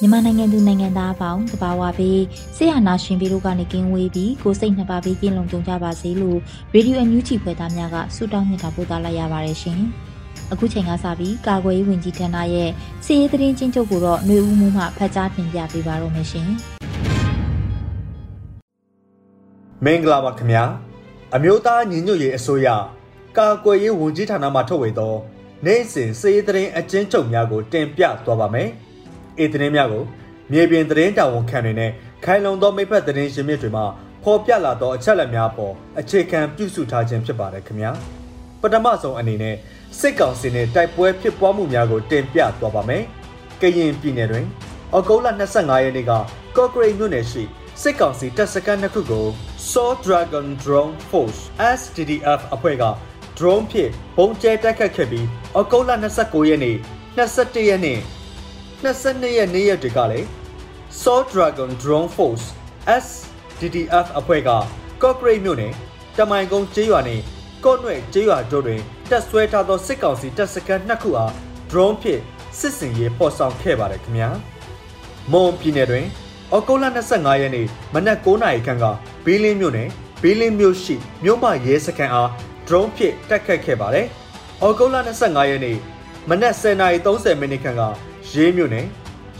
မြန်မာနိုင်ငံသူနိုင်ငံသားအပေါင်းတဘာဝပြီးဆေးရနာရှင်ပြီးတို့ကနေကင်းဝေးပြီးကိုစိတ်နှစ်ပါးပြီးကင်းလုံးကြုံကြပါစေလို့ရေဒီယိုအန်ယူဂျီဖွယ်သားများကဆုတောင်းမြတ်တာပို့သလိုက်ရပါတယ်ရှင်။အခုချိန်ကစပြီးကာကွယ်ရေးဝန်ကြီးဌာနရဲ့စီးရေးသတင်းချင်းချုပ်ကိုတော့ຫນွေဦးမှုမှဖတ်ကြားတင်ပြပေးပါရမရှင်။မင်္ဂလာပါခင်ဗျာ။အမျိုးသားညီညွတ်ရေးအစိုးရကာကွယ်ရေးဝန်ကြီးဌာနမှထုတ်ဝေသော နေ့စဉ်စေးသတင်းအကျဉ်းချုပ်များကိုတင်ပြသွားပါမယ်။အေးသတင်းများကိုမြေပြင်သတင်းတာဝန်ခံတွေနဲ့ခိုင်လုံသောမိဖက်သတင်းရှင်မြစ်တွေမှဖော်ပြလာသောအချက်အလက်များပေါ်အခြေခံပြုစုထားခြင်းဖြစ်ပါတယ်ခင်ဗျာ။ပထမဆုံးအနေနဲ့စစ်ကောင်စီနဲ့တိုက်ပွဲဖြစ်ပွားမှုများကိုတင်ပြသွားပါမယ်။ကရင်ပြည်နယ်တွင်ဩဂုတ်လ25ရက်နေ့ကကော့ဂရိတ်မြို့နယ်ရှိစစ်ကောင်စီတပ်စခန်းနှစ်ခုကို Saw Dragon Drone Force SDDF အဖွဲ့က drone ဖြင့်ပုံကျဲတိုက်ခတ်ခဲ့ပြီးဩဂုတ်လ29ရက်နေ့21ရက်နေ့22ရက်နေ့ရက်တွေကလည်း Saw Dragon Drone Force SDDF အဖွဲ့က Cochrane မြို့နယ်တမိုင်ကုန်းကျေးရွာနဲ့ကော့နွဲ့ကျေးရွာတို့တွင်တပ်ဆွဲထားသောစစ်ကောင်စီတပ်စခန်းနှစ်ခုအား drone ဖြင့်စစ်စင်ရေးပေါ်ဆောင်ခဲ့ပါတယ်ခင်ဗျာမွန်ပြည်နယ်တွင်ဩဂုတ်လ25ရက်နေ့မနက်9:00နာရီခန့်ကဘီလင်းမြို့နယ်ဘီလင်းမြို့ရှိမြို့မရဲစခန်းအား drone ဖြင့်တက်ခတ်ခဲ့ပါတယ်။ဩဂုတ်လ25ရက်နေ့မနက်10:30မိနစ်ခန့်ကရေးမြို့နယ်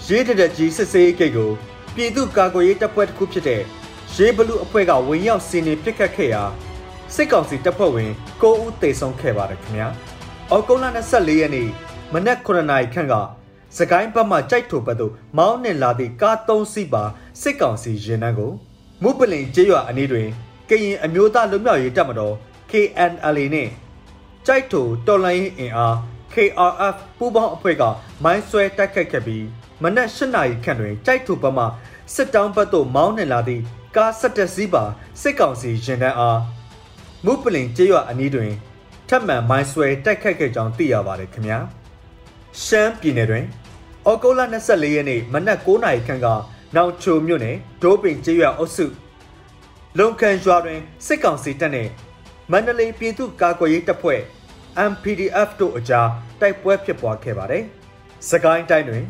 ရေးတရက်ကြီးစစ်စေးဂိတ်ကိုပြည်သူ့ကာကွယ်ရေးတပ်ဖွဲ့တစ်ခုဖြစ်တဲ့ရေးဘလူးအဖွဲ့ကဝင်ရောက်စီးနင်းပစ်ခတ်ခဲ့ရာစစ်ကောင်စီတပ်ဖွဲ့ဝင်9ဦးသေဆုံးခဲ့ပါတယ်ခင်ဗျာ။ဩဂုတ်လ24ရက်နေ့မနက်9:00နာရီခန့်ကစကိုင်းဘက်မှကြိုက်ထိုဘက်သို့မောင်းနှင်လာသည့်ကား၃စီးပါစစ်ကောင်စီရင်နှန်းကိုမုပလင်ကျေးရွာအနီးတွင်ကရင်အမျိုးသားလွတ်မြောက်ရေးတပ်မတော် KNLA နဲ့ကြိုက်ထိုတော်လိုင်းအင်အား KRF ပူးပေါင်းအဖွဲ့ကမိုင်းဆွဲတိုက်ခတ်ခဲ့ပြီးမနက်၈နာရီခန့်တွင်ကြိုက်ထိုဘက်မှစစ်တောင်းဘက်သို့မောင်းနှင်လာသည့်ကား၁၁စီးပါစစ်ကောင်စီရင်တန်းအားမုပလင်ကျေးရွာအနီးတွင်ထပ်မံမိုင်းဆွဲတိုက်ခတ်ခဲ့ကြောင်းသိရပါတယ်ခင်ဗျာရှမ်းပြည်နယ်တွင်ဩဂုတ်လ24ရက်နေ့မနက်9:00နာရီခန့်ကနောင်ချိုမြို့နယ်ဒိုးပင်ကျေးရွာအုပ်စုလုံခန်ရွာတွင်စစ်ကောင်စီတပ်နှင့် မန္တလေးပြည်သူ့ကာကွယ်ရေးတပ်ဖွဲ့ MPDF တို့အကြားတိုက်ပွဲဖြစ်ပွားခဲ့ပါတယ်။စကိုင်းတိုင်းတွင်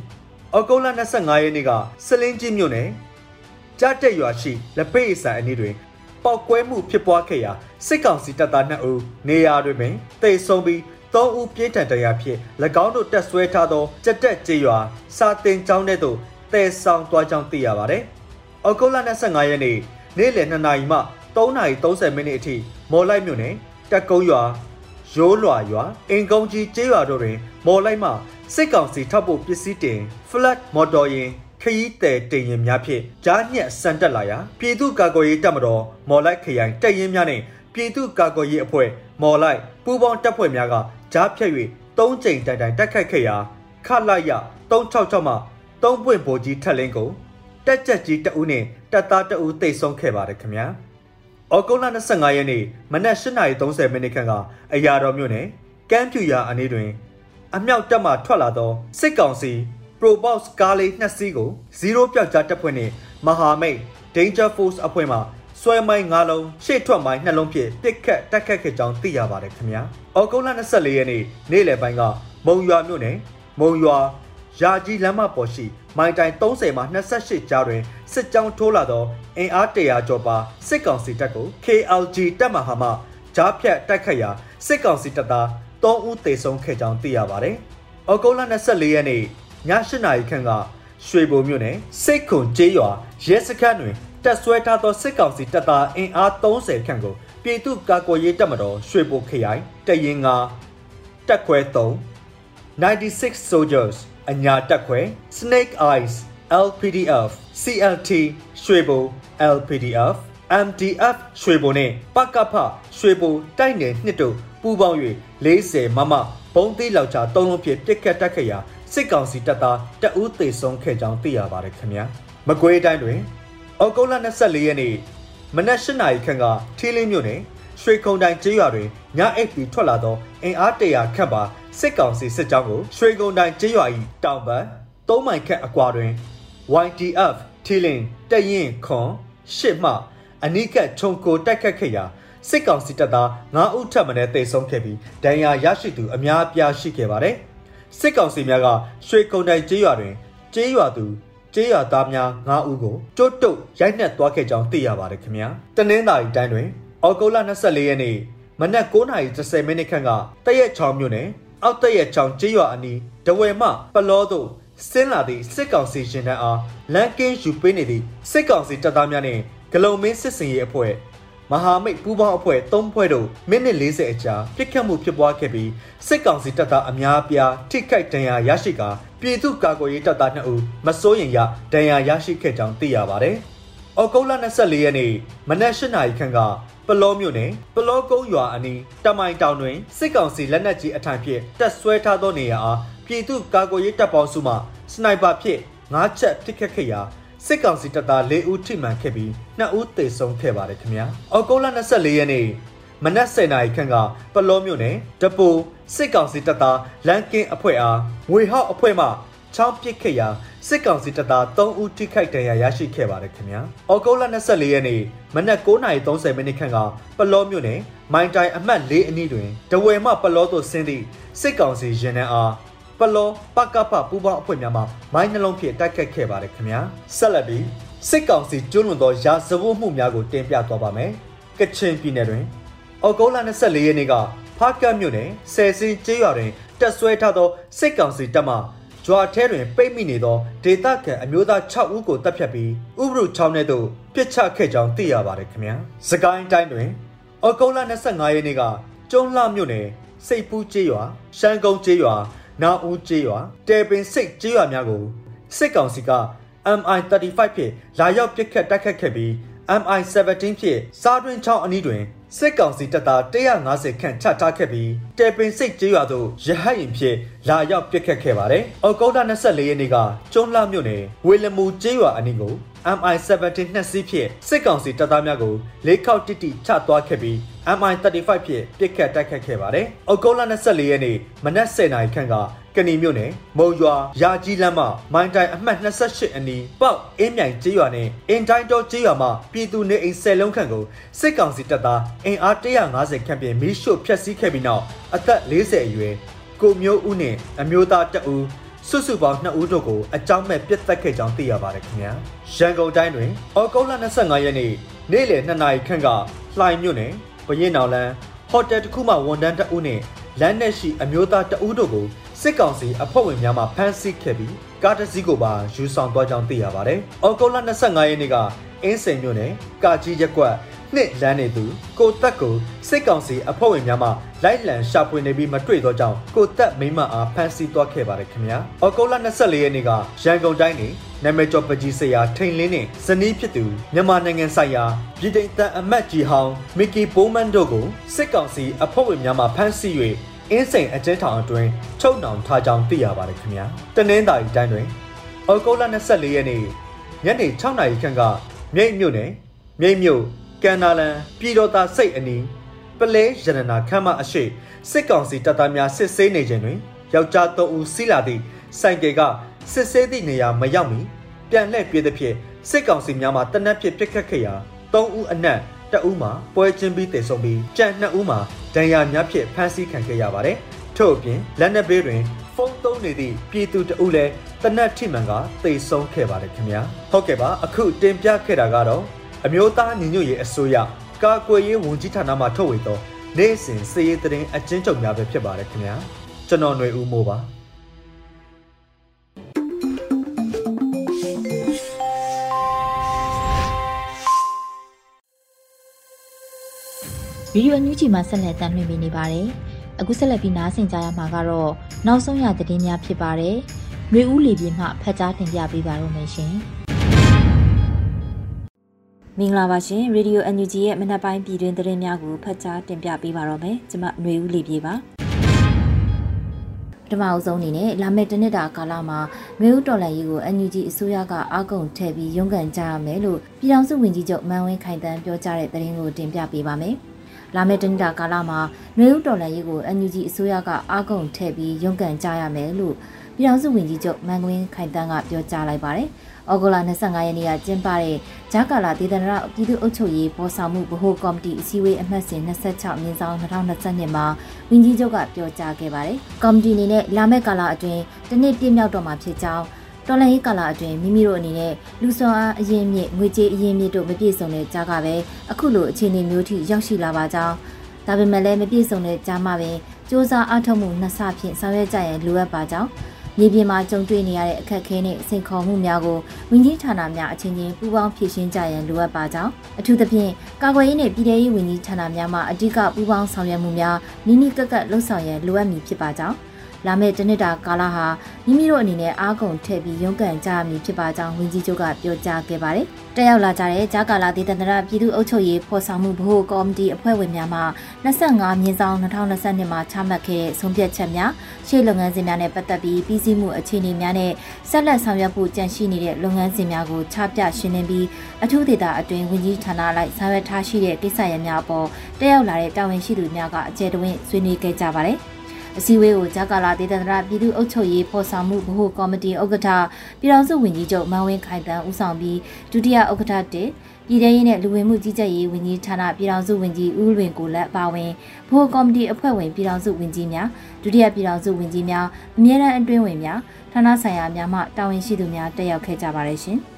ဩဂုတ်လ25ရက်နေ့ကစလင်းကြီးမြို့နယ်ကြားတက်ရွာရှိလက်ပိတ်အဆိုင်အနီးတွင်ပောက်ကွဲမှုဖြစ်ပွားခဲ့ရာစစ်ကောင်စီတပ်သား2ဦးနေရာတွင်ပင်တိတ်ဆုံးပြီး3ဦးပြင်းထန်တရားဖြင့်၎င်းတို့တက်ဆွဲထားသောကြက်တက်ကြေးရွာစာတင်ကျောင်းထဲသို့တည်ဆောင်သွားကြောင်းသိရပါတယ်။ဩဂုတ်လ25ရက်နေ့နေ့လယ်2နာရီမှ 3:30မိနစ်အထိမော်လိုက်မြို့နယ်တက်ကုန်းရွာရိုးလွာရွာအင်ကုန်းကြီးကျေးရွာတို့တွင်မော်လိုက်မှစစ်ကောင်စီထောက်ပို့ပစ္စည်းတင် flat မော်တော်ယာဉ်ခရီးသည်တင်ရင်များဖြင့်ကြားညက်စံတက်လာရာပြည်သူ့ကာကွယ်ရေးတပ်မတော်မော်လိုက်ခရိုင်တပ်ရင်းများနှင့်ပြည်သူ့ကာကွယ်ရေးအဖွဲ့မော်လိုက်ပူးပေါင်းတပ်ဖွဲ့များကကြားဖြတ်၍၃ကြိမ်တိုင်တိုင်တက်ခတ်ခဲ့ရာခလိုက်ရ366မှ3ပွင့်ဗိုလ်ကြီးထက်လင်းကိုတက်ကြက်ကြီးတအူးနှင့်တပ်သားတအူးတိတ်ဆုံးခဲ့ပါတယ်ခင်ဗျာ။ ဩဂုတ်လ25ရက်နေ့မနက်8:30မိနစ်ခန့်ကအရာတော်မြို့နယ်ကမ်းပြူရာအနီးတွင် အမြောက်တပ်မှထွက်လာသောစစ်ကောင်စီ Probox ကားလေးနှစ်စီးကို0ပြောက်ကြားတပ်ဖွဲ့နှင့်မဟာမိတ် Danger Force အဖွဲ့မှဆွဲမိုင်း၅လုံးရှေ့ထွက်မိုင်းနှလုံးဖြင့်ပစ်ခတ်တိုက်ခတ်ခဲ့ကြောင်းသိရပါတယ်ခင်ဗျာ။ဩဂုတ်လ24ရက်နေ့နေ့လယ်ပိုင်းကမုံရွာမြို့နယ်မုံရွာရာကြီးလမ်းမပေါ်ရှိ မိုင်တိုင်30မှ28ကြားတွင်စစ်ကြောင်းထိုးလာသောအင်အားတရာကျော်ပါစစ်ကောင်စီတပ်ကို KLG တပ်မဟာမှဂျားဖြတ်တိုက်ခတ်ရာစစ်ကောင်စီတပ်သား3ဦးသေဆုံးခဲ့ကြောင်းသိရပါတယ်။ဩဂုတ်လ24ရက်နေ့ည8နာရီခန့်ကရွှေဘုံမြို့နယ်စိတ်ခွန်ကျေးရွာရဲစခန်းတွင်တက်ဆွဲထားသောစစ်ကောင်စီတပ်သားအင်အား30ခန့်ကိုပြည်သူ့ကာကွယ်ရေးတပ်မတော်ရွှေဘိုခရိုင်တရင်ကတက်ခွဲ3 96 soldiers အညာတက်ခွဲ Snake Eyes LPDF CLT ရွှေဘို LPDF MDF ရွှေဘိုနဲ့ပကဖရွှေဘိုတိုက်နယ်နှစ်တို့ပူးပေါင်း၍40မမဘုံသေးလောက်ချသုံးလုံးဖြင့်ပြစ်ခတ်တက်ခရာစစ်ကောင်စီတပ်သားတအူးသေဆုံးခဲ့ကြောင်းသိရပါတယ်ခင်ဗျာမကွေးတိုင်းတွင်ဩဂုတ်လ24ရက်နေ့မနက်၈နာရီခန့်ကထီးလင်းမြို့နယ်ရွှေခုံတိုင်ကျေးရွာတွင်ညအိပ်ပြီးထွက်လာသောအင်အားတရာခန့်ပါ စစ်ကောင်စီစစ်ကြောင်းကိုရွှေကုံတိုင်ကျေးရွာ၏တောင်ဘက်၃မိုင်ခန့်အကွာတွင် YDF ထီလင်းတရင်ခွန်ရှစ်မှအနိကခြုံကိုတိုက်ခတ်ခဲ့ရာစစ်ကောင်စီတပ်သား9ဦးထပ်မံတေဆုံးခဲ့ပြီးဒဏ်ရာရရှိသူအများအပြားရှိခဲ့ပါတယ်။စစ်ကောင်စီများကရွှေကုံတိုင်ကျေးရွာတွင်ကျေးရွာသူကျေးရွာသားများ9ဦးကိုတွတ်တုတ်ရိုက်နှက်သွားခဲ့ကြောင်းသိရပါတယ်ခင်ဗျာ။တနင်္သာရီတိုင်းတွင်အော်ဂိုလာ24ရက်နေ့မနက်9:30မိနစ်ခန့်ကတရက်ချောင်းမြို့နယ် အောက်တရက်ချောင်းကျေးရွာအနီးဒဝယ်မှပလောသို့ဆင်းလာသည့်စစ်ကောင်စီရှင်တန်းအားလန်ကင်းယူပေးနေသည့်စစ်ကောင်စီတပ်သားများနှင့်ဂလုံမင်းစစ်စင်ရေးအဖွဲ့မဟာမိတ်ပူးပေါင်းအဖွဲ့၃ဖွဲ့တို့မိနစ်40အကြာပြစ်ခတ်မှုဖြစ်ပွားခဲ့ပြီးစစ်ကောင်စီတပ်သားအများအပြားထိခိုက်ဒဏ်ရာရရှိကာပြည်သူ့ကာကွယ်ရေးတပ်သား2ဦးမစိုးရင်ရဒဏ်ရာရရှိခဲ့ကြောင်းသိရပါတယ်။ အော်ဂုတ်လ24ရက်နေ့မနက်၈နာရီခန့်ကပလောမြို့နယ်ပလောကုန်းရွာအနီးတမိုင်တောင်တွင်စစ်ကောင်စီလက်နက်ကြီးအထိုင်ဖြင့်တက်ဆွဲထားသောနေရာအားပြည်သူ့ကာကွယ်ရေးတပ်ပေါင်းစုမှစနိုက်ပါဖြင့်၅ချက်ပစ်ခတ်ခဲ့ရာစစ်ကောင်စီတပ်သား၄ဦးထိမှန်ခဲ့ပြီး2ဦးသေဆုံးခဲ့ပါတယ်ခင်ဗျာ။အော်ဂုတ်လ24ရက်နေ့မနက်10:00နာရီခန့်ကပလောမြို့နယ်တပူစစ်ကောင်စီတပ်သားလန်ကင်းအဖွဲ့အားငွေဟောက်အဖွဲ့မှ ချောင်းပစ်ခဲ့ရာစစ်ကောင်စီတပ်သား3ဦးထိခိုက်ဒဏ်ရာရရှိခဲ့ပါတယ်ခင်ဗျာ။အော်ဂုတ်လ24ရက်နေ့မနက်9:30မိနစ်ခန့်ကပလောမြို့နယ်မိုင်တိုင်အမှတ်၄အနီးတွင်တဝယ်မှပလောသို့ဆင်းသည့်စစ်ကောင်စီရင်နှန်းအားပလောပကပပူပေါင်းအဖွဲ့များမှမိုင်းနှလုံးဖြင့်တိုက်ခတ်ခဲ့ပါတယ်ခင်ဗျာဆက်လက်ပြီးစစ်ကောင်စီကျွလွန်သောရာဇဝတ်မှုများကိုတင်ပြသွားပါမယ်ကချင်ပြည်နယ်တွင်အော်ဂုတ်လ24ရက်နေ့ကဖားကတ်မြို့နယ်ဆယ်စင်းကျေးရွာတွင်တက်ဆွဲထားသောစစ်ကောင်စီတပ်မှ ဂျွာထဲတွင်ပိတ်မိနေသောဒေသခံအမျိုးသား6ဦးကိုတပ်ဖြတ်ပြီးဥပရုချောင်းထဲသို့ပြစ်ချခဲ့ကြောင်းသိရပါတယ်ခင်ဗျာစကိုင်းတိုင်းတွင်အော်ဂုတ်လ25ရက်နေ့ကကျုံလှမြို့နယ်စိတ်ပူးကျေးရွာရှမ်းကုန်းကျေးရွာနာဦးကျေးရွာတဲပင်စိတ်ကျေးရွာများကိုစစ်ကောင်စီက MI35 ဖြင့်လာရောက်ပစ်ခတ်တိုက်ခတ်ခဲ့ပြီး MI17 ဖြင့်စားတွင်းချောင်းအနီးတွင် စစ်ကောင်စီတပ်သား150ခန့်ချထားခဲ့ပြီးတဲပင်စိတ်ကျေးရွာသို့ရဟတ်ရင်ဖြင့်လာရောက်ပစ်ခတ်ခဲ့ပါတယ်။အောက်တိုဘာ24ရက်နေ့ကကျွန်းလှမြို့နယ်ဝေလမူကျေးရွာအနီးကို MI17 နှစ်စီးဖြင့်စစ်ကောင်စီတပ်သားများကိုလေးခေါက်တိတိချသွားခဲ့ပြီး MI35 ဖြင့်ပစ်ခတ်တိုက်ခတ်ခဲ့ပါတယ်။အောက်တိုဘာ24ရက်နေ့မနက်10:00နာရီခန့်က ကဏီမြို့နယ်မုံရွာရာကြီးလမ်းမမိုင်းတိုင်အမှတ်28အနီးပေါက်အင်းမြိုင်ကျေးရွာနဲ့အင်တိုင်းတော်ကျေးရွာမှာပြည်သူနေအိမ်၁၀လုံးခန့်ကိုစစ်ကောင်စီတပ်သားအင်အား150ခန့်ဖြင့်မီးရှို့ဖျက်ဆီးခဲ့ပြီးနောက်အသက်40အရွယ်ကိုမျိုးဦးနဲ့အမျိုးသားတအူးစုစုပေါင်း2ဦးတို့ကိုအကြောင်းမဲ့ပြစ်တက်ခဲ့ကြောင်းသိရပါတယ်ခင်ဗျာရန်ကုန်တိုင်းတွင်အော်ဂုတ်လ25ရက်နေ့နေ့လယ်2နာရီခန့်ကလှိုင်မြို့နယ်ဘရင်နောင်လန်းဟိုတယ်တစ်ခုမှဝန်တန်းတအူးနဲ့လမ်းနဲ့ရှိအမျိုးသားတအူးတို့ကို စစ်ကောင်စီအဖွဲ့ဝင်များမှဖမ်းဆီးခဲ့ပြီးကားတစ်စီးကိုပါယူဆောင်သွားကြောင်းသိရပါတယ်။အော်ဂုတ်လ25ရက်နေ့ကအင်းစိန်မြို့နယ်ကာကြီးရက်ကွက်နှစ်လမ်းနေသူကိုတက်ကိုစစ်ကောင်စီအဖွဲ့ဝင်များမှလိုက်လံရှာဖွေနေပြီးမတွေ့တော့ကြောင်းကိုတက်မိမအားဖမ်းဆီးသွားခဲ့ပါတယ်ခင်ဗျာ။အော်ဂုတ်လ24ရက်နေ့ကရန်ကုန်တိုင်းနေနာမည်ကျော်ပကြီးဆရာထိန်လင်းနဲ့ဇနီးဖြစ်သူမြန်မာနိုင်ငံဆိုင်ရာပြည်ထိုင်တန်အမတ်ကြီးဟောင်းမီကီဘိုးမန်တို့ကိုစစ်ကောင်စီအဖွဲ့ဝင်များမှဖမ်းဆီး၍ အင်းစိန်အကျဉ်းထောင်အတွင်းချုပ်နှောင်ထားကြောင်းသိရပါတယ်ခင်ဗျာတနင်္သာရီတိုင်းတွင်အော်ဂုတ်လ24ရက်နေ့ညနေ6နာရီခန့်ကမြိတ်မြို့နယ်မြိတ်မြို့ကန်နာလန်ပြည်တော်သားစိတ်အနီးပလဲရတနာခမ်းမအရှိစစ်ကောင်စီတပ်သားများစစ်ဆေးနေခြင်းတွင်ယောက်ျား3ဦးစီးလာသည့်ဆိုင်ကယ်ကစစ်ဆေးသည့်နေရာမရောက်မီပြန်လှည့်ပြေးသဖြင့်စစ်ကောင်စီများမှတနက်ဖြစ်ပစ်ခတ်ခဲ့ရာ3ဦးအနက် တအူးမှာပွဲချင်းပြီးတည်ဆုံပြီးကြံ2ဦးမှာဒဏ်ရာများဖြင့်ဖမ်းဆီးခံခဲ့ရပါတယ်။ထို့အပြင်လက်နက်ဘေးတွင်ဖုန်းသုံးနေသည့်ပြည်သူတအုပ်လည်းတနက်ထိမှန်ကတိတ်ဆုံးခဲ့ပါတယ်ခင်ဗျာဟုတ်ကဲ့ပါအခုတင်ပြခဲ့တာကတော့အမျိုးသားညီညွတ်ရေးအစိုးရကာကွယ်ရေးဝန်ကြီးဌာနမှထုတ်ဝေသောနေ့စဉ်စည်ရေးသတင်းအကျဉ်းချုပ်များပဲဖြစ်ပါတယ်ခင်ဗျာကျွန်တော်ຫນွေဦးမိုးပါ ဗီဒီယိုအန်ယူဂျီမှာဆက်လက်တင်ပြနေပါတယ်။အခုဆက်လက်ပြီးနားဆင်ကြရမှာကတော့နောက်ဆုံးရသတင်းများဖြစ်ပါတယ်။မျိုးဦးလေပြင်းမှဖတ်ကြားတင်ပြပေးပါရမရှင်။မင်္ဂလာပါရှင်ရေဒီယို NUG ရဲ့မနက်ပိုင်းပြည်တွင်သတင်းများကိုဖတ်ကြားတင်ပြပေးပါတော့မယ်ကျွန်မຫນွေဦးလေးပြေပါပထမအဆုံးအနေနဲ့လာမယ့်တနစ်တာကာလမှာမျိုးဦးတော်လှန်ရေးကို NUG အစိုးရကအာကုန်ထည့်ပြီးရုန်းကန်ကြရမယ်လို့ပြည်ထောင်စုဝန်ကြီးချုပ်မန်ဝင်းခိုင်တန်းပြောကြားတဲ့သတင်းကိုတင်ပြပေးပါမယ် လာမယ့်တနစ်တာကာလမှာမျိုးဦးတော်လှန်ရေးကို NUG အစိုးရကအာကုန်ထည့်ပြီးရုန်းကန်ကြရမယ်လို့ပြည်ထောင်စုဝန်ကြီးချုပ်မန်ဝင်းခိုင်တန်းကပြောကြားလိုက်ပါတယ်။ဩဂုတ်လ25ရက်နေ့ကကျင်းပတဲ့ဂျာကာလာဒေသနာပြည်သူ့အုပ်ချုပ်ရေးပေါ်ဆောင်မှုဗဟိုကော်မတီအစည်းအဝေးအမှတ်စဉ်26မြင်းဆောင်2022မှာဝန်ကြီးချုပ်ကပြောကြားခဲ့ပါတယ်။ကော်မတီအနေနဲ့လာမယ့်ကာလအတွင်းတနစ်ပြည့်မြောက်တော့မှာဖြစ်ကြောင်း တော်လှန်ရေးကာလအတွင်းမိမိတို့အနေနဲ့လူဆောင်အားအရင်မြင့်ငွေကြေးအရင်မြင့်တို့မပြည့်စုံတဲ့ကြားကပဲအခုလိုအခြေအနေမျိုးထိရောက်ရှိလာပါကြောင်းဒါပေမဲ့လည်းမပြည့်စုံတဲ့ကြားမှာပင်စ조사အားထုတ်မှုနှစ်ဆဖြင့်ဆောင်ရွက်ကြရန်လိုအပ်ပါကြောင်းမြေပြင်မှာကြုံတွေ့နေရတဲ့အခက်အခဲနဲ့စိန်ခေါ်မှုများကိုဝန်ကြီးဌာနများအချင်းချင်းပူးပေါင်းဖြေရှင်းကြရန်လိုအပ်ပါကြောင်းအထူးသဖြင့်ကာကွယ်ရေးနဲ့ပြည်ထရေးဝန်ကြီးဌာနများမှအဓိကပူးပေါင်းဆောင်ရွက်မှုများနိနိကက်ကက်လှုပ်ဆောင်ရန်လိုအပ်မည်ဖြစ်ပါကြောင်း လာမယ့်တနစ်တာကာလဟာမိမိတို့အနေနဲ့အားကုန်ထည့်ပြီးရုန်းကန်ကြရမည်ဖြစ်ပါကြောင်းဝန်ကြီးချုပ်ကပြောကြားခဲ့ပါတယ်။တက်ရောက်လာကြတဲ့ဂျာကာလာဒေသန္တရပြည်သူ့အုပ်ချုပ်ရေးဖော်ဆောင်မှုဗဟိုကော်မတီအဖွဲ့ဝင်များမှ25မြင်းဆောင်2022မှာချမှတ်ခဲ့တဲ့ဆုံးဖြတ်ချက်များရှေ့လုပ်ငန်းစဉ်များနဲ့ပတ်သက်ပြီးပြည်စည်းမှုအခြေအနေများနဲ့ဆက်လက်ဆောင်ရွက်ဖို့ကြံရှိနေတဲ့လုပ်ငန်းစဉ်များကိုချပြရှင်းလင်းပြီးအထူးဒေသအတွင်းဝန်ကြီးဌာနလိုက်ဆောင်ရွက်ထားရှိတဲ့ကိစ္စရပ်များအပေါ်တက်ရောက်လာတဲ့တာဝန်ရှိသူများကအကြံတဝင့်ဆွေးနွေးခဲ့ကြပါတယ်။ အစည်းအဝေးကိုဂျာကာလာဒေသန္တရပြည်သူ့အုပ်ချုပ်ရေးဖော်ဆောင်မှုဗဟိုကော်မတီဥက္ကဋ္ဌပြည်ထောင်စုဝန်ကြီးချုပ်မန်ဝင်းခိုင်တန်းဦးဆောင်ပြီးဒုတိယဥက္ကဋ္ဌတစ်ပြည်ထရေးနဲ့လူဝင်မှုကြီးကြပ်ရေးဝန်ကြီးဌာနပြည်ထောင်စုဝန်ကြီးဦးလွင်ကိုလက်ပါဝင်ဗဟိုကော်မတီအဖွဲ့ဝင်ပြည်ထောင်စုဝန်ကြီးများဒုတိယပြည်ထောင်စုဝန်ကြီးများအမြဲတမ်းအတွင်းဝင်များဌာနဆိုင်ရာများမှတာဝန်ရှိသူများတက်ရောက်ခဲ့ကြပါတယ်ရှင်။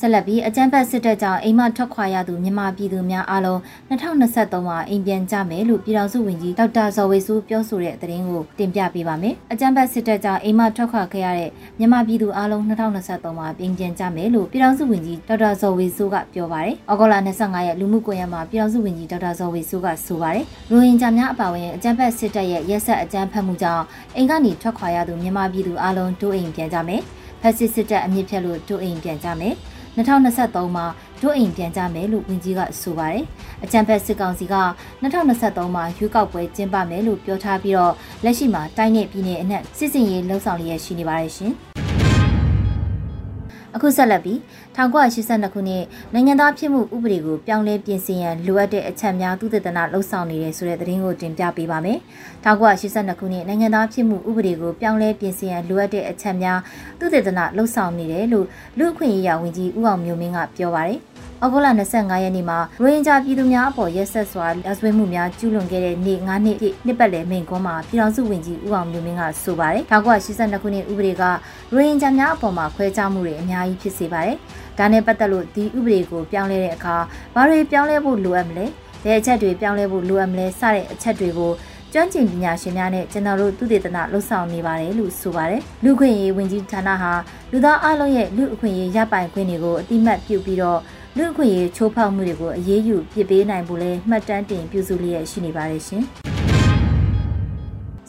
ဆက်လက်ပြီးအကြမ်းဖက်စစ်တပ်ကြောင့်အိမ်မထွက်ခွာရသူမြန်မာပြည်သူများအားလုံး2023မှာအိမ်ပြန်ကြမယ်လို့ပြည်ထောင်စုဝန်ကြီးဒေါက်တာဇော်ဝေစုပြောဆိုတဲ့သတင်းကိုတင်ပြပေးပါမယ်။အကြမ်းဖက်စစ်တပ်ကြောင့်အိမ်မထွက်ခွာခဲ့ရတဲ့မြန်မာပြည်သူအားလုံး2023မှာအိမ်ပြန်ကြမယ်လို့ပြည်ထောင်စုဝန်ကြီးဒေါက်တာဇော်ဝေစုကပြောပါတယ်။ဩဂုတ်လ25ရက်လူမှုကွန်ရက်မှာပြည်ထောင်စုဝန်ကြီးဒေါက်တာဇော်ဝေစုကဆိုပါတယ်။ရိုဟင်ဂျာများအပါအဝင်အကြမ်းဖက်စစ်တပ်ရဲ့ရက်ဆက်အကြမ်းဖက်မှုကြောင့်အိမ်ကနေထွက်ခွာရသူမြန်မာပြည်သူအားလုံးတို့အိမ်ပြန်ကြမယ်။ဖက်စစ်စစ်တပ်အမြင့်ဖြတ်လို့တို့အိမ်ပြန်ကြမယ်။ 2023မှာဒုအိမ်ပြန်ကြမယ်လို့ဝန်ကြီးကဆိုပါတယ်။အကြံဖက်စစ်ကောင်စီက2023မှာရွေးကောက်ပွဲကျင်းပမယ်လို့ပြောထားပြီးတော့လက်ရှိမှာတိုင်းနယ်ပြည်နယ်အနှံ့စစ်စင်ရေးလှုပ်ဆောင်လျက်ရှိနေပါတယ်ရှင်။ အခုဆက်လက်ပြီး1982ခုနှစ်နိုင်ငံသားဖြစ်မှုဥပဒေကိုပြောင်းလဲပြင်ဆင်ရန်လိုအပ်တဲ့အချက်များသုတေသနလှုပ်ဆောင်နေတယ်ဆိုတဲ့သတင်းကိုတင်ပြပေးပါမယ်။1982ခုနှစ်နိုင်ငံသားဖြစ်မှုဥပဒေကိုပြောင်းလဲပြင်ဆင်ရန်လိုအပ်တဲ့အချက်များသုတေသနလှုပ်ဆောင်နေတယ်လို့လူ့အခွင့်အရေးဝန်ကြီးဦးအောင်မျိုးမင်းကပြောပါတယ်။ ဩဂုတ်လ25ရက်နေ့မှာရိုဟင်ဂျာပြည်သူများအပေါ်ရက်ဆက်စွာရာဇဝတ်မှုများကျူးလွန်ခဲ့တဲ့နေ့9နှစ်ပြည့်နှစ်ပတ်လည်မိန့်ခွန်းမှာပြည်ထောင်စုဝန်ကြီးဦးအောင်မျိုးမင်းကဆိုပါတယ်။1982ခုနှစ်ဥပဒေကရိုဟင်ဂျာများအပေါ်မှာခွဲခြားမှုတွေအများကြီးဖြစ်စေပါတယ်။ဒါနဲ့ပတ်သက်လို့ဒီဥပဒေကိုပြောင်းလဲတဲ့အခါဘာတွေပြောင်းလဲဖို့လိုအပ်မလဲ။ဘယ်အချက်တွေပြောင်းလဲဖို့လိုအပ်မလဲစတဲ့အချက်တွေကိုကျွမ်းကျင်ပညာရှင်များနဲ့ကျွန်တော်တို့သူတေသနလှုပ်ဆောင်နေပါတယ်လို့ဆိုပါတယ်လူခွင့်ရေးဝန်ကြီးဌာနဟာလူသားအလုံးရဲ့လူအခွင့်ရေးရပိုင်ခွင့်တွေကိုအတိမတ်ပြုပြီးတော့ လူ့အခွင့်အရေးချိုးဖောက်မှုတွေကိုအရေးယူပြစ်ပေးနိုင်ဖို့လဲမှတ်တမ်းတင်ပြုစုလျက်ရှိနေပါတယ်ရှင်။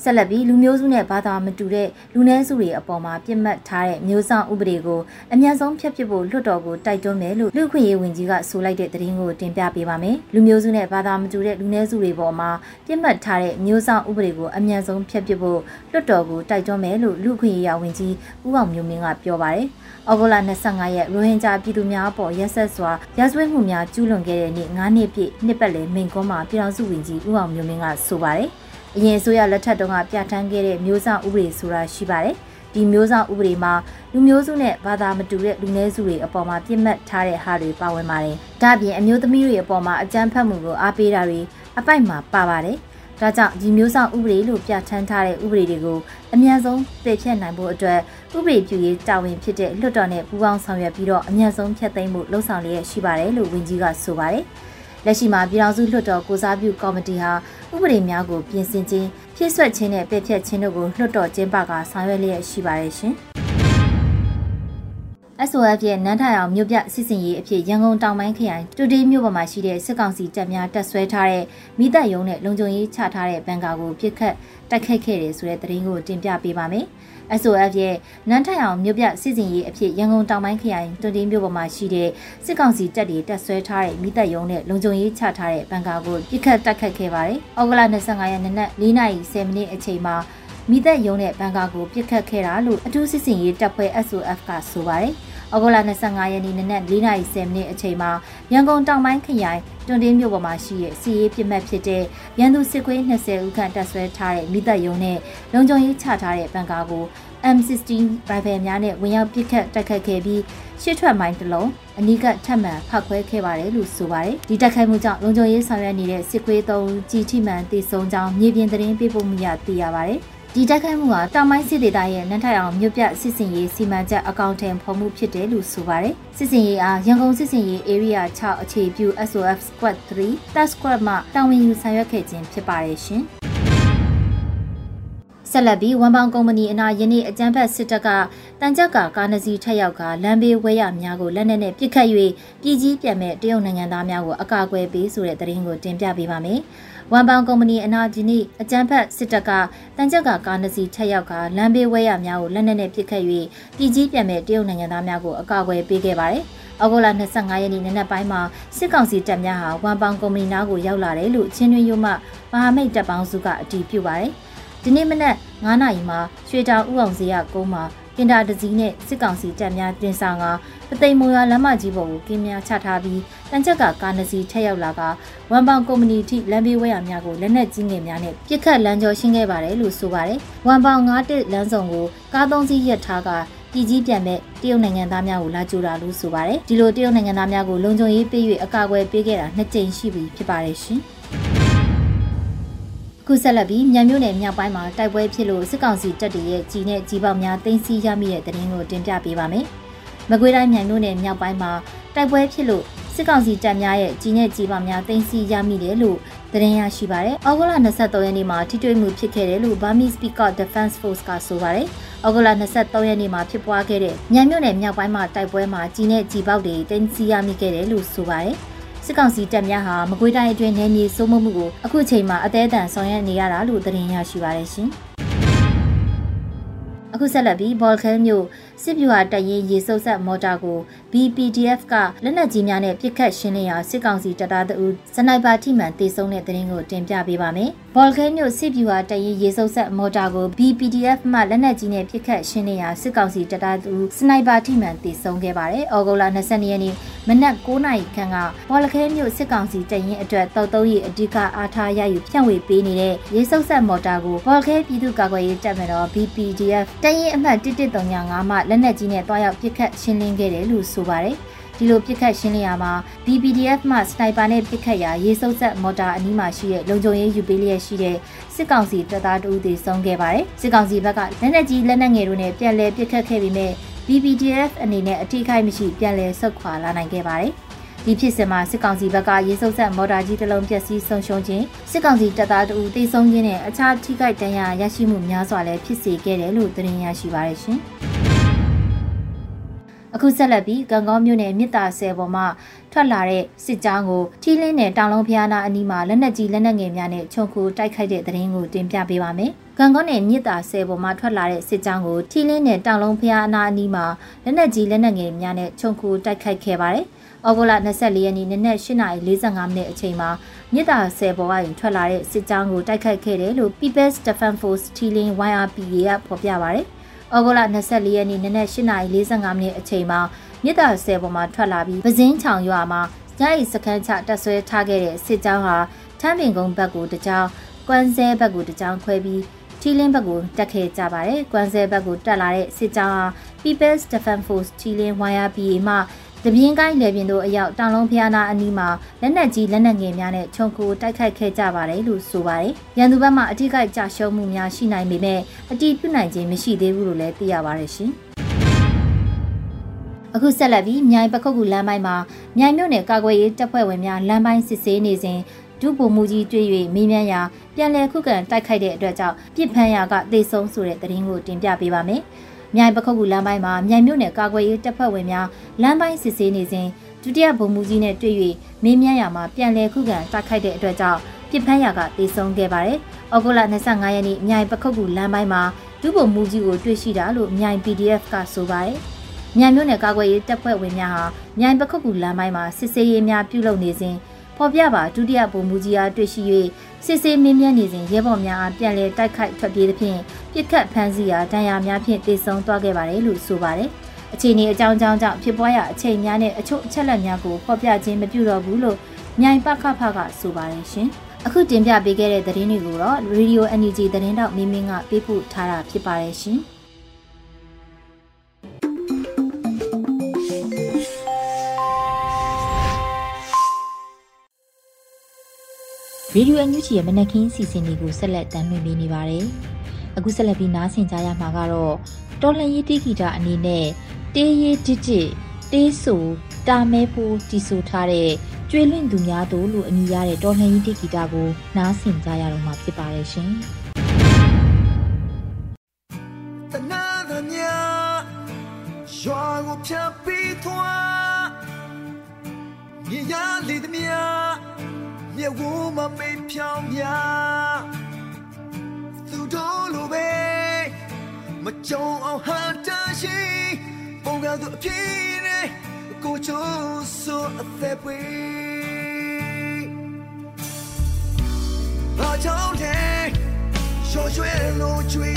ဆက်လက်ပြီးလူမျိုးစုနဲ့ဘာသာမတူတဲ့လူနည်းစုတွေအပေါ်မှာပြစ်မှတ်ထားတဲ့မျိုးဆောင်ဥပဒေကိုအများဆုံးဖျက်ပစ်ဖို့လွှတ်တော်ကိုတိုက်တွန်းမယ်လို့လူ့ခွင့်ရေးဝန်ကြီးကဆိုလိုက်တဲ့သတင်းကိုတင်ပြပေးပါမယ်။လူမျိုးစုနဲ့ဘာသာမတူတဲ့လူနည်းစုတွေပေါ်မှာပြစ်မှတ်ထားတဲ့မျိုးဆောင်ဥပဒေကိုအများဆုံးဖျက်ပစ်ဖို့လွှတ်တော်ကိုတိုက်တွန်းမယ်လို့လူ့ခွင့်ရေးဝန်ကြီးဦးအောင်မျိုးမင်းကပြောပါတယ်။ဩဂုတ်လ25ရက်ရိုဟင်ဂျာပြည်သူများအပေါ်ရက်ဆက်စွာရာဇဝတ်မှုများကျူးလွန်ခဲ့တဲ့နေ့9နှစ်ပြည့်နှစ်ပတ်လည်မိန့်ခွန်းမှာပြည်ထောင်စုဝန်ကြီးဦးအောင်မျိုးမင်းကဆိုပါတယ်။ အရင်အစိုးရလက်ထက်တုန်းကပြဋ္ဌာန်းခဲ့တဲ့မျိုးဆောင်ဥပဒေဆိုတာရှိပါတယ်။ဒီမျိုးဆောင်ဥပဒေမှာလူမျိုးစုနဲ့ဘာသာမတူတဲ့လူနည်းစုတွေအပေါ်မှာပြစ်မှတ်ထားတဲ့ဟာတွေပါဝင်ပါတယ်။ဒါ့အပြင်အမျိုးသမီးတွေအပေါ်မှာအကြမ်းဖက်မှုကိုအားပေးတာတွေအပိုက်မှာပါပါတယ်။ဒါကြောင့်ဒီမျိုးဆောင်ဥပဒေလို့ပြဋ္ဌာန်းထားတဲ့ဥပဒေတွေကိုအမြန်ဆုံးပယ်ဖျက်နိုင်ဖို့အတွက်ဥပဒေပြုရေးတာဝန်ဖြစ်တဲ့လွှတ်တော်နဲ့ပူးပေါင်းဆောင်ရွက်ပြီးတော့အမြန်ဆုံးဖျက်သိမ်းဖို့လှုံ့ဆော်လျက်ရှိပါတယ်လို့ဝန်ကြီးကဆိုပါတယ်။ လက်ရှိမှာပြည်ထောင်စုလွှတ်တော်ကိုစားပြုကော်မတီဟာဥပဒေများကိုပြင်ဆင်ခြင်းဖြည့်ဆွတ်ခြင်းနဲ့ပယ်ဖျက်ခြင်းတို့ကိုလွှတ်တော်ကျင်းပကဆောင်ရွက်လျက်ရှိပါတယ်ရှင်။ SOF ရဲ့နန်းထိုင်အောင်မြို့ပြစစ်စင်ရေးအဖြစ်ရန်ကုန်တောင်ပိုင်းခရိုင်တူတီမြို့ပေါ်မှာရှိတဲ့စစ်ကောင်စီတပ်များတပ်ဆွဲထားတဲ့မိသက်ရုံးနဲ့လုံခြုံရေးချထားတဲ့ဘန်ကာကိုပြစ်ခတ်တိုက်ခိုက်ခဲ့တယ်ဆိုတဲ့သတင်းကိုတင်ပြပေးပါမယ်။ SOF ရဲ့နန်းထိုင်အောင်မြို့ပြစစ်စင်ရေးအဖြစ်ရန်ကုန်တောင်ပိုင်းခရိုင်တူတီမြို့ပေါ်မှာရှိတဲ့စစ်ကောင်စီတပ်တွေတပ်ဆွဲထားတဲ့မိသက်ရုံးနဲ့လုံခြုံရေးချထားတဲ့ဘန်ကာကိုပြစ်ခတ်တိုက်ခိုက်ခဲ့ပါတယ်။ဩဂုတ်လ25ရက်နေ့နက်4:30မိနစ်အချိန်မှာမိသက်ရုံးနဲ့ဘန်ကာကိုပြစ်ခတ်ခဲ့တာလို့အထူးစစ်စင်ရေးတပ်ဖွဲ့ SOF ကဆိုပါတယ်။ ဩဂုတ်လ25ရက်နေ့နနက်4:30မိနစ်အချိန်မှာရန်ကုန်တောင်ပိုင်းခရိုင်တွန်တင်းမြို့ပေါ်မှာရှိတဲ့စီရေးပြစ်မှတ်ဖြစ်တဲ့ရန်သူစစ်ခွေး20ဦးခန့်တပ်ဆွဲထားတဲ့မိသက်ယုံနဲ့လုံခြုံရေးချထားတဲ့ဘန်ကာကို M16 ရိုင်ဖယ်များနဲ့ဝင်ရောက်ပစ်ခတ်တိုက်ခတ်ခဲ့ပြီးရှစ်ထွက်မိုင်းတစ်လုံးအနီးကထပ်မံဖောက်ခွဲခဲ့ပါတယ်လို့ဆိုပါတယ်ဒီတိုက်ခိုက်မှုကြောင့်လုံခြုံရေးဆောင်ရွက်နေတဲ့စစ်ခွေးသုံးကြီးထိမှန်တည်ဆုံကြောင်းမြေပြင်သတင်းပေးပို့မှုရသိရပါတယ် ဒီတိုက်ခိုက်မှုဟာတောင်ပိုင်းစစ်ဒေသရဲ့နန်းထိုင်အောင်မြို့ပြစစ်စင်ရေးစီမံချက်အကောင့်ထဲဖော်မှုဖြစ်တယ်လို့ဆိုပါတယ်။စစ်စင်ရေးအားရန်ကုန်စစ်စင်ရေး area 6အခြေပြု SOF Squad 3 Task Squad မှတာဝန်ယူဆောင်ရွက်ခဲ့ခြင်းဖြစ်ပါတယ်ရှင်။ဆက်လက်ပြီးဝန်ပေါင်ကုမ္ပဏီအနာယနေ့အကြမ်းဖက်စစ်တပ်ကတန်ကြပ်ကကားနစီထက်ရောက်ကလမ်းဘေးဝဲရများကိုလက်နက်နဲ့ပစ်ခတ်၍ပြည်ကြီးပြန်မဲ့တရုတ်နိုင်ငံသားများကိုအကာအကွယ်ပေးဆိုတဲ့သတင်းကိုတင်ပြပေးပါမယ်။ ဝမ်ပေါင်ကုမ္ပဏီအနာဂျီနီအကြမ်းဖက်စစ်တပ်ကတန်ကြက်ကကားနှစ်စီးထက်ရောက်ကလမ်းဘေးဝဲရများကိုလက်နက်နဲ့ပစ်ခတ်၍ပြည်ကြီးပြန်မဲ့တရုတ်နိုင်ငံသားများကိုအကာအကွယ်ပေးခဲ့ပါတယ်။အောက်တိုဘာ25ရက်နေ့နနက်ပိုင်းမှာစစ်ကောင်စီတပ်များဟာဝမ်ပေါင်ကုမ္ပဏီနားကိုရောက်လာတယ်လို့ချင်းတွင်းရုံးမှမဟာမိတ်တပ်ပေါင်းစုကအတည်ပြုပါတယ်။ဒီနေ့မနက်9နာရီမှာရွှေတောင်ဥအောင်စရကုန်းမှာ ကင်တာတစည်းနဲ့စစ်ကောင်စီတပ်များတင်ဆောင်ကပသိမ်မိုရွာလမ်းမကြီးပေါ်ကိုကင်းများချထားပြီးတန်ချက်ကကားနစီထက်ရောက်လာကဝမ်ပေါင်ကုမ္ပဏီထိလမ်းဘေးဝဲရများကိုလက်နက်ကြီးငယ်များနဲ့ပြစ်ခတ်လမ်းကျော်ရှင်းခဲ့ပါတယ်လို့ဆိုပါတယ်။ဝမ်ပေါင်91လမ်းဆောင်ကိုကားသုံးစီးရပ်ထားကပြည်ကြီးပြန်မဲ့တရုတ်နိုင်ငံသားများကိုလာကြိုတာလို့ဆိုပါတယ်။ဒီလိုတရုတ်နိုင်ငံသားများကိုလုံခြုံရေးပေး၍အကာအကွယ်ပေးခဲ့တာနှစ်ကြိမ်ရှိပြီဖြစ်ပါတယ်ရှင်။ ခုဆက်လက်ပြီးမြန်မြို့နယ်မြောက်ပိုင်းမှာတိုက်ပွဲဖြစ်လို့စစ်ကောင်စီတပ်တွေရဲ့ကြီးနဲ့ကြီးပေါက်များတင်းစီရမိတဲ့တဲ့ရင်ကိုတင်ပြပေးပါမယ်။မကွေးတိုင်းမြန်မြို့နယ်မြောက်ပိုင်းမှာတိုက်ပွဲဖြစ်လို့စစ်ကောင်စီတပ်များရဲ့ကြီးနဲ့ကြီးပေါက်များတင်းစီရမိတယ်လို့သတင်းရရှိပါတယ်။ဩဂုတ်လ23ရက်နေ့မှာထိတွေ့မှုဖြစ်ခဲ့တယ်လို့ Burmese Peacock Defense Force ကဆိုပါတယ်။ဩဂုတ်လ23ရက်နေ့မှာဖြစ်ပွားခဲ့တဲ့မြန်မြို့နယ်မြောက်ပိုင်းမှာတိုက်ပွဲမှာကြီးနဲ့ကြီးပေါက်တွေတင်းစီရမိခဲ့တယ်လို့ဆိုပါတယ်။ စစ်ကောင်စီတပ်များဟာမကွေးတိုင်းအတွင်းနယ်မြေစိုးမိုးမှုကိုအခုချိန်မှာအသေးအံဆောင်ရွက်နေရတာလို့သတင်းရရှိပါရရှင်။အခုဆက်လက်ပြီးဘော်ခဲမြို့ စစ်ဗျူဟာတရင်ရေစုပ်ဆက်မော်တာကို BPDF ကလက်နက်ကြီးများနဲ့ပစ်ခတ်ရှင်းလင်းရာစစ်ကောင်စီတပ်သားတို့စနိုက်ပါထိမှန်တေဆုံးတဲ့တဲ့ရင်ကိုတင်ပြပေးပါမယ်။ဘော်ခဲမြို့စစ်ဗျူဟာတရင်ရေစုပ်ဆက်မော်တာကို BPDF မှလက်နက်ကြီးနဲ့ပစ်ခတ်ရှင်းလင်းရာစစ်ကောင်စီတပ်သားတို့စနိုက်ပါထိမှန်တေဆုံးခဲ့ပါတယ်။ဩဂုတ်လ22ရက်နေ့မနက်9နာရီခန့်ကဘော်လခဲမြို့စစ်ကောင်စီတရင်အတွက်တောက်တုံးရီအဓိကအားထားရယူဖြန့်ဝေပေးနေတဲ့ရေစုပ်ဆက်မော်တာကိုဘော်လခဲပြည်သူ့ကာကွယ်ရေးတပ်မတော် BPDF တရင်အမှတ်1135မှလက်နက်ကြီးနဲ့တွားရောက်ပစ်ခတ်ရှင်းလင်းခဲ့တယ်လို့ဆိုပါတယ်ဒီလိုပစ်ခတ်ရှင်းလင်းရမှာ BPDF မှစနိုက်ပါနဲ့ပစ်ခတ်ရာရေစုပ်ဆက်မော်တာအနီးမှာရှိတဲ့လုံခြုံရေးယူပေးလျက်ရှိတဲ့စစ်ကောင်စီတပ်သားတို့သေဆုံးခဲ့ပါတယ်စစ်ကောင်စီဘက်ကလက်နက်ကြီးလက်နက်ငယ်တို့နဲ့ပြန်လည်ပစ်ခတ်ခဲ့ပြီးမြဲ BPDF အနေနဲ့အထိခိုက်မရှိပြန်လည်ဆုတ်ခွာလာနိုင်ခဲ့ပါတယ်ဒီဖြစ်စဉ်မှာစစ်ကောင်စီဘက်ကရေစုပ်ဆက်မော်တာကြီးတစ်လုံးပျက်စီးဆုံးရှုံးခြင်းစစ်ကောင်စီတပ်သားတို့တေဆုံးခြင်းနဲ့အခြားထိခိုက်ဒဏ်ရာရရှိမှုများစွာလည်းဖြစ်စေခဲ့တယ်လို့သတင်းရရှိပါရရှင်။ အခုဆက်လက်ပြီးကံကောမြို့နယ်မြစ်တာဆယ်ပေါ်မှာထွက်လာတဲ့စစ်ကြောင်းကိုထီးလင်းနယ်တောင်လုံးဖျားနာအနီးမှာလက်နက်ကြီးလက်နက်ငယ်များနဲ့ခြုံခိုတိုက်ခိုက်တဲ့သတင်းကိုတင်ပြပေးပါမယ်။ကံကောနယ်မြစ်တာဆယ်ပေါ်မှာထွက်လာတဲ့စစ်ကြောင်းကိုထီးလင်းနယ်တောင်လုံးဖျားနာအနီးမှာလက်နက်ကြီးလက်နက်ငယ်များနဲ့ခြုံခိုတိုက်ခိုက်ခဲ့ပါတယ်။ဩဂုတ်လ24ရက်နေ့နနက်8:45မိနစ်အချိန်မှာမြစ်တာဆယ်ပေါ်ကနေထွက်လာတဲ့စစ်ကြောင်းကိုတိုက်ခိုက်ခဲ့တယ်လို့ People's Defense Force ထီလင်း YRPA ကဖော်ပြပါရတယ်။ ဩဂုတ်လ24ရက်နေ့နနက်8:45မိနစ်အချိန်မှာမြစ်တာဆယ်ပေါ်မှာထွက်လာပြီးပဇင်းချောင်ရွာမှာညရီစခန်းချတက်ဆွဲထားခဲ့တဲ့စစ်ကြောင်းဟာထမ်းပင်ကုန်းဘက်ကိုတကြောင်ကွမ်းစဲဘက်ကိုတကြောင်ခွဲပြီးထီလင်းဘက်ကိုတက်ခဲ့ကြပါတယ်။ကွမ်းစဲဘက်ကိုတက်လာတဲ့စစ်ကြောင်းဟာ People's Defense Force ထီလင်း YRPA မှ တပြင်းကိုင်းလေပြင်းတို့အရောက်တောင်လုံးဖျားနာအနီးမှာလက်နက်ကြီးလက်နက်ငယ်များနဲ့ခြုံခိုတိုက်ခိုက်ခဲ့ကြပါတယ်လို့ဆိုပါတယ်။ရန်သူဘက်မှအထိကိကြရှုံးမှုများရှိနိုင်ပေမဲ့အတိပြုနိုင်ခြင်းမရှိသေးဘူးလို့လည်းသိရပါတယ်ရှင်။အခုဆက်လက်ပြီးမြိုင်ပခုတ်ကူလမ်းပိုင်းမှာမြိုင်မြို့နယ်ကာကွယ်ရေးတပ်ဖွဲ့ဝင်များလမ်းပိုင်းစစ်ဆေးနေစဉ်ဒုဗိုလ်မှူးကြီးတွေ့၍မေးမြန်းရာပြန်လည်ခုခံတိုက်ခိုက်တဲ့အတွက်ကြောင့်ပြစ်ဖမ်းရာကသေဆုံးဆိုတဲ့သတင်းကိုတင်ပြပေးပါမယ်။ မြိုင်ပခုတ်ကူလမ်းပိုင်းမှာမြိုင်မြို့နယ်ကာကွယ်ရေးတပ်ဖွဲ့ဝင်များလမ်းပိုင်းစစ်ဆေးနေစဉ်ဒုတိယဗိုလ်မှူးကြီးနဲ့တွေ့၍မေးမြန်းရာမှာပြန်လည်ခုခံတိုက်ခိုက်တဲ့အတွက်ကြောင့်ပြစ်ဖမ်းရာကသေဆုံးခဲ့ပါတယ်။ဩဂုတ်လ25ရက်နေ့မြိုင်ပခုတ်ကူလမ်းပိုင်းမှာဒုဗိုလ်မှူးကြီးကိုတွေ့ရှိတာလို့မြိုင် PDF ကဆိုပါတယ်။မြိုင်မြို့နယ်ကာကွယ်ရေးတပ်ဖွဲ့ဝင်များဟာမြိုင်ပခုတ်ကူလမ်းပိုင်းမှာစစ်ဆေးရေးများပြုလုပ်နေစဉ်ဖော်ပြပါဒုတိယဗိုလ်မှူးကြီးအားတွေ့ရှိ၍ စစ်ဆေးမင်းမြန်းနေစဉ်ရဲဘော်များအားပြန်လည်တိုက်ခိုက်ထွက်ပြေးသဖြင့်ပြစ်ခတ်ဖမ်းဆီးရာဒဏ်ရာများဖြင့်တေဆုံးသွားခဲ့ပါတယ်လို့ဆိုပါတယ်။အခြေအနေအကြောင်းကြောင့်ကြောင့်ဖြစ်ပွားရာအချိန်များနဲ့အချို့အချက်လက်များကိုဖော်ပြခြင်းမပြုတော့ဘူးလို့မြိုင်ပခဖကဆိုပါတယ်ရှင်။အခုတင်ပြပေးခဲ့တဲ့သတင်းတွေကိုတော့ Radio NUG သတင်းတောက်မင်းမင်းကပေးပို့ထားတာဖြစ်ပါတယ်ရှင်။ ရေဒီယိုအန်ယူဂျီရဲ့မနက်ခင်းစီစဉ်တွေကိုဆက်လက်တင်ပြနေပါတယ်။အခုဆက်လက်ပြီးနားဆင်ကြရမှာကတော့တော်လန်ရေးတိဂီတာအနေနဲ့တေးရေးဒစ်ဒစ်တေးဆူတာမဲဖိုးတီဆိုထားတဲ့ကျွေးလွင့်သူများတို့လို့အမည်ရတဲ့တော်လန်ရေးတိဂီတာကိုနားဆင်ကြရတော့မှာဖြစ်ပါတယ်ရှင်။တနာသမြာရွာကိုဖြတ်ပြီးသွားမြေရလေသမြာ မြေဝမမေးဖြောင်းမြသူတို့လိုပဲမကြုံအောင်ဟန်တရှိပုံကသူအဖြစ်နဲ့ကိုချိုးဆိုအသက်ပွေဘာကြောင့်လဲရှော့ရွှဲလို့ချွေခဲ့ကြ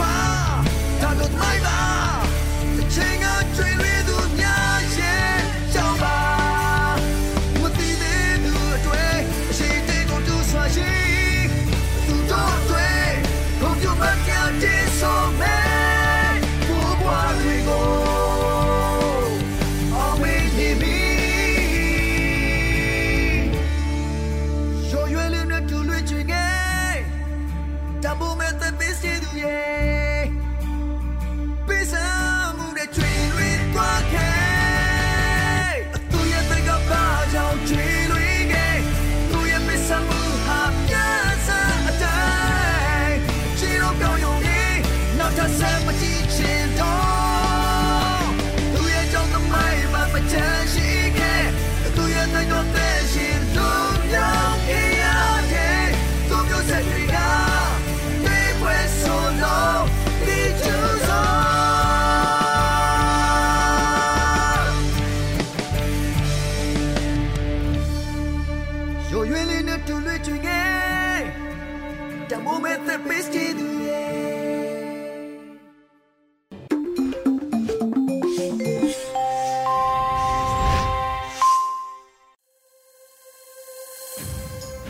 มาถ้าหลุดไม่ได้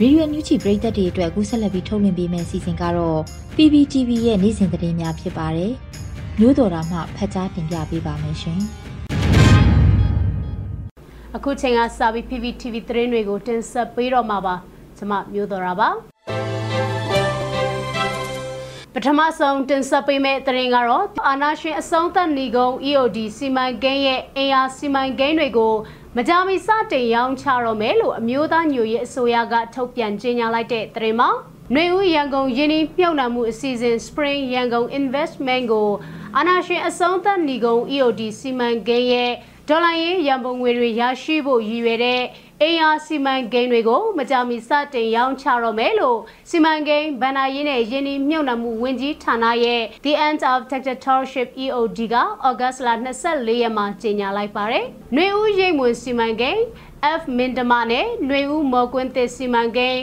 ရေဒီယိုညူချီပရိသတ်တွေအတွက်အခုဆက်လက်ပြီးထုတ်လွှင့်ပေးမယ့်စီစဉ်ကတော့ PPTV ရဲ့နေ့စဉ်သတင်းများဖြစ်ပါတယ်။မျိုးတော်တာမှဖတ်ကြားတင်ပြပေးပါမယ်ရှင်။အခုချိန်ကစပြီး PPTV သတင်းတွေကိုတင်ဆက်ပေးတော့မှာပါ။ကျွန်မမျိုးတော်တာပါ။ပထမဆုံးတင်ဆက်ပေးမယ့်သတင်းကတော့အာနာရှင်အစုံသက်နေကုန်း EOD စီမံကိန်းရဲ့အင်အားစီမံကိန်းတွေကို မကြာမီစတင်ရောင်းချတော့မယ်လို့အမျိုးသားညွရေးအစိုးရကထုတ်ပြန်ကြေညာလိုက်တဲ့သတင်းမှာຫນွေဦးရန်ကုန်ယင်းနှမြုပ်နှံမှုအစီအစဉ် Spring ရန်ကုန် Investment ကိုအာနာရှင်အစုံသက်နေကုန်း EOD စီမံကိန်းရဲ့ဒေါ်လာရင်းရန်ပုံငွေတွေရရှိဖို့ရည်ရွယ်တဲ့ အိမ်ယာစီမံကိန်းတွေကိုမကြာမီစတင်ရောင်းချတော့မယ်လို့စီမံကိန်းဗန်နာရင်းနဲ့ယင်းနှမြုပ်နှံမှုဝန်ကြီးဌာနရဲ့ The End of Dictatorship EOD ကဩဂတ်စ်လ24ရက်မှာကြေညာလိုက်ပါတယ်။နှွေဦးရိတ်မွေစီမံကိန်း F မင်တမနဲ့ຫນွေဦးမော်ကွင်းသစ်စီမံကိန်း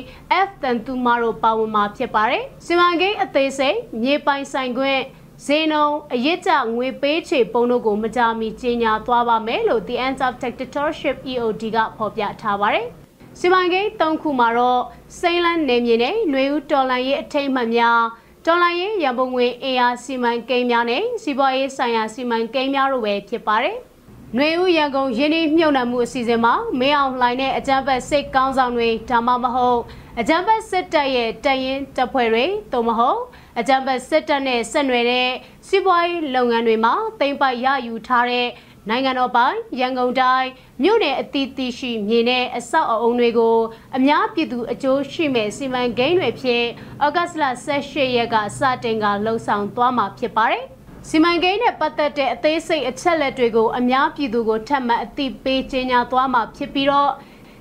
F တန်တူမာတို့ပါဝင်မှာဖြစ်ပါတယ်။စီမံကိန်းအသေးစိတ်မြေပိုင်ဆိုင်ခွင့် ဈေးနှုန်းအရစ်ကျငွေပေးချေပုံတို့ကိုမကြာမီကြေညာသွားပါမယ်လို့ The End of Dictatorship EOD ကဖော်ပြထားပါတယ်။စီမံကိန်း၃ခုမှာတော့စိမ့်လန်းနေမြေနဲ့ຫນွေဦးတော်လန်ရေးအထိတ်မှတ်များတော်လိုင်းရေးရန်ပုံငွေအင်အားစီမံကိန်းများနဲ့စီးပွားရေးဆိုင်ရာစီမံကိန်းများတို့ပဲဖြစ်ပါတယ်။နှွေဦးရန်ကုန်ရင်းနှီးမြှုပ်နှံမှုအစီအစဉ်မှာမင်းအောင်လှိုင်နဲ့အကြံဖက်စိတ်ကောင်းဆောင်တွေဒါမှမဟုတ်အကြံဖက်စစ်တပ်ရဲ့တရင်တပ်ဖွဲ့တွေသို့မဟုတ် အကြံဖက်စစ်တပ်နဲ့ဆက်နွယ်တဲ့စီးပွားရေးလုပ်ငန်းတွေမှာတိမ့်ပိုက်ရယူထားတဲ့နိုင်ငံတော်ပိုင်ရန်ကုန်တိုင်းမြို့နယ်အသီးသီးရှိမြေနဲ့အဆောက်အအုံတွေကို အများပြည်သူအကျိုးရှိမဲ့စီမံကိန်းတွေဖြစ်ဩဂတ်စ်လ18ရက်ကစတင်ကလှုံ့ဆော်သွားမှာဖြစ်ပါတယ်။စီမံကိန်းနဲ့ပတ်သက်တဲ့အသေးစိတ်အချက်လက်တွေကိုအများပြည်သူကိုထပ်မံအသိပေးကြေညာသွားမှာဖြစ်ပြီးတော့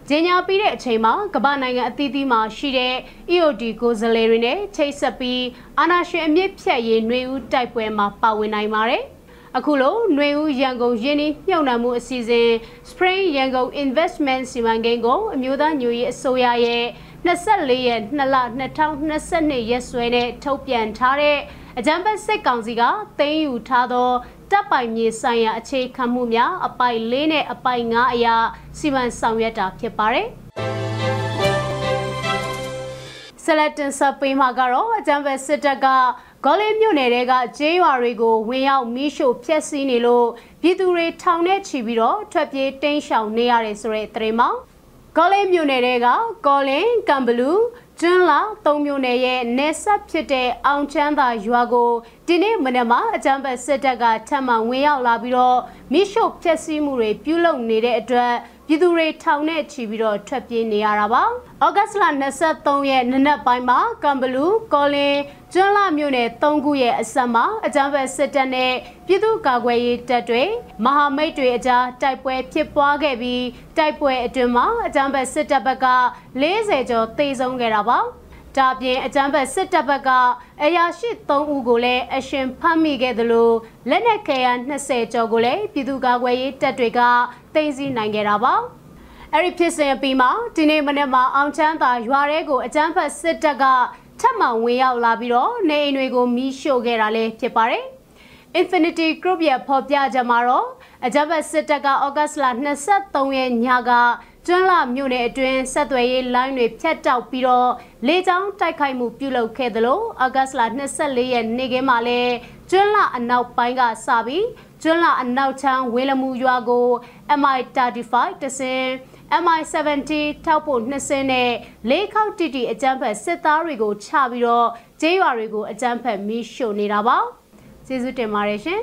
ကြေညာပြီးတဲ့အချိန်မှာကမ္ဘာနိုင်ငံအသီးသီးမှာရှိတဲ့ EOD ကိုယ်စားလှယ်တွေနဲ့ချိတ်ဆက်ပြီးအာဏာရှင်အမြင့်ဖြတ်ရေးနှွေဦးတိုက်ပွဲမှာပါဝင်နိုင်ပါတယ်။အခုလိုနှွေဦးရန်ကုန်ရင်းနှီးမြှုပ်နှံမှုအစီအစဉ် Spring Yangon Investment စီမံကိန်းကိုအမျိုးသားညွရေးအစိုးရရဲ့24ရက်2လ2022ရက်စွဲနဲ့ထုတ်ပြန်ထားတဲ့ အကြံဖက်စစ်ကောင်စီကသိမ်းယူထားသောတပ်ပိုင်မြေဆိုင်ရာအခြေခံမှုများအပိုင်၄နဲ့အပိုင်၅အရာစီမံဆောင်ရွက်တာဖြစ်ပါတယ်။ဆလက်တင်ဆပ်ပေးမှာကတော့အကြံဖက်စစ်တပ်ကဂေါ်လေးမြို့နယ်တဲကကျေးရွာတွေကိုဝင်ရောက်မီးရှို့ဖျက်ဆီးနေလို့ပြည်သူတွေထောင်နဲ့ချီပြီးတော့ထွက်ပြေးတိမ်းရှောင်နေရတယ်ဆိုတဲ့သတင်းမှာဂေါ်လေးမြို့နယ်တဲကကော်လင်ကံဘလူး ကျွန်းလာသုံးမျိုးနယ်ရဲ့နေဆက်ဖြစ်တဲ့အောင်ချမ်းသာရွာကိုဒီနေ့မနက်မှာအကြမ်းဖက်စစ်တပ်ကထပ်မံဝင်ရောက်လာပြီးတော့မိရှုပ်ဖျက်ဆီးမှုတွေပြုလုပ်နေတဲ့အတွက် ပြည်သူတွေထောင်နဲ့ချီပြီးတော့ထွက်ပြေးနေရတာပါ။ဩဂတ်စ်လ23ရက်နနက်ပိုင်းမှာကံဘလူးကော်လင်ကျွန်းလာမြို့နယ်၃ခုရဲ့အဆက်မှာအကြမ်းဖက်စစ်တပ်နဲ့ပြည်သူ့ကာကွယ်ရေးတပ်တွေမဟာမိတ်တွေအကြားတိုက်ပွဲဖြစ်ပွားခဲ့ပြီးတိုက်ပွဲအတွင်းမှာအကြမ်းဖက်စစ်တပ်ဘက်က40ကျော်သေဆုံးခဲ့တာပါ။ ဒါပြင်အကြမ်းဖက်စစ်တပ်ဘက်ကအရာရှိ3ဦးကိုလည်းအရှင်ဖမ်းမိခဲ့သလိုလက်နက်ခဲယမ်း20ကျော်ကိုလည်းပြည်သူ့ကာကွယ်ရေးတပ်တွေကတင်စီနိုင်ခဲ့တာပါအဲ့ဒီဖြစ်စဉ်အပြီးမှာဒီနေ့မနေ့မှာအောင်ချမ်းသာရွာရဲကိုအကြမ်းဖက်စစ်တပ်ကထပ်မံဝင်ရောက်လာပြီးတော့နေအိမ်တွေကိုမီးရှို့ခဲ့တာလည်းဖြစ်ပါတယ် Infinity Group ရဲ့ဖော်ပြချက်မှာတော့အကြမ်းဖက်စစ်တပ်ကဩဂတ်စ်လ23ရက်ညက ကျွန်းလာမြို့နယ်အတွင်းဆက်သွယ်ရေးလိုင်းတွေဖြတ်တောက်ပြီးတော့လေကြောင်းတိုက်ခိုက်မှုပြုလုပ်ခဲ့သလိုအောက်ဂတ်စ်လ24ရက်နေ့ကမှလည်းကျွန်းလာအနောက်ပိုင်းကစပြီးကျွန်းလာအနောက်ချမ်းဝေလမှုရွာကို MI35 တစင် MI70 ထောက်ဖို့နှစ်စင်းနဲ့လေးခေါက်တီတီအကြမ်းဖက်စစ်သားတွေကိုချပြီးတော့ကျေးရွာတွေကိုအကြမ်းဖက်မီးရှို့နေတာပါကျေးဇူးတင်ပါတယ်ရှင်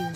ူ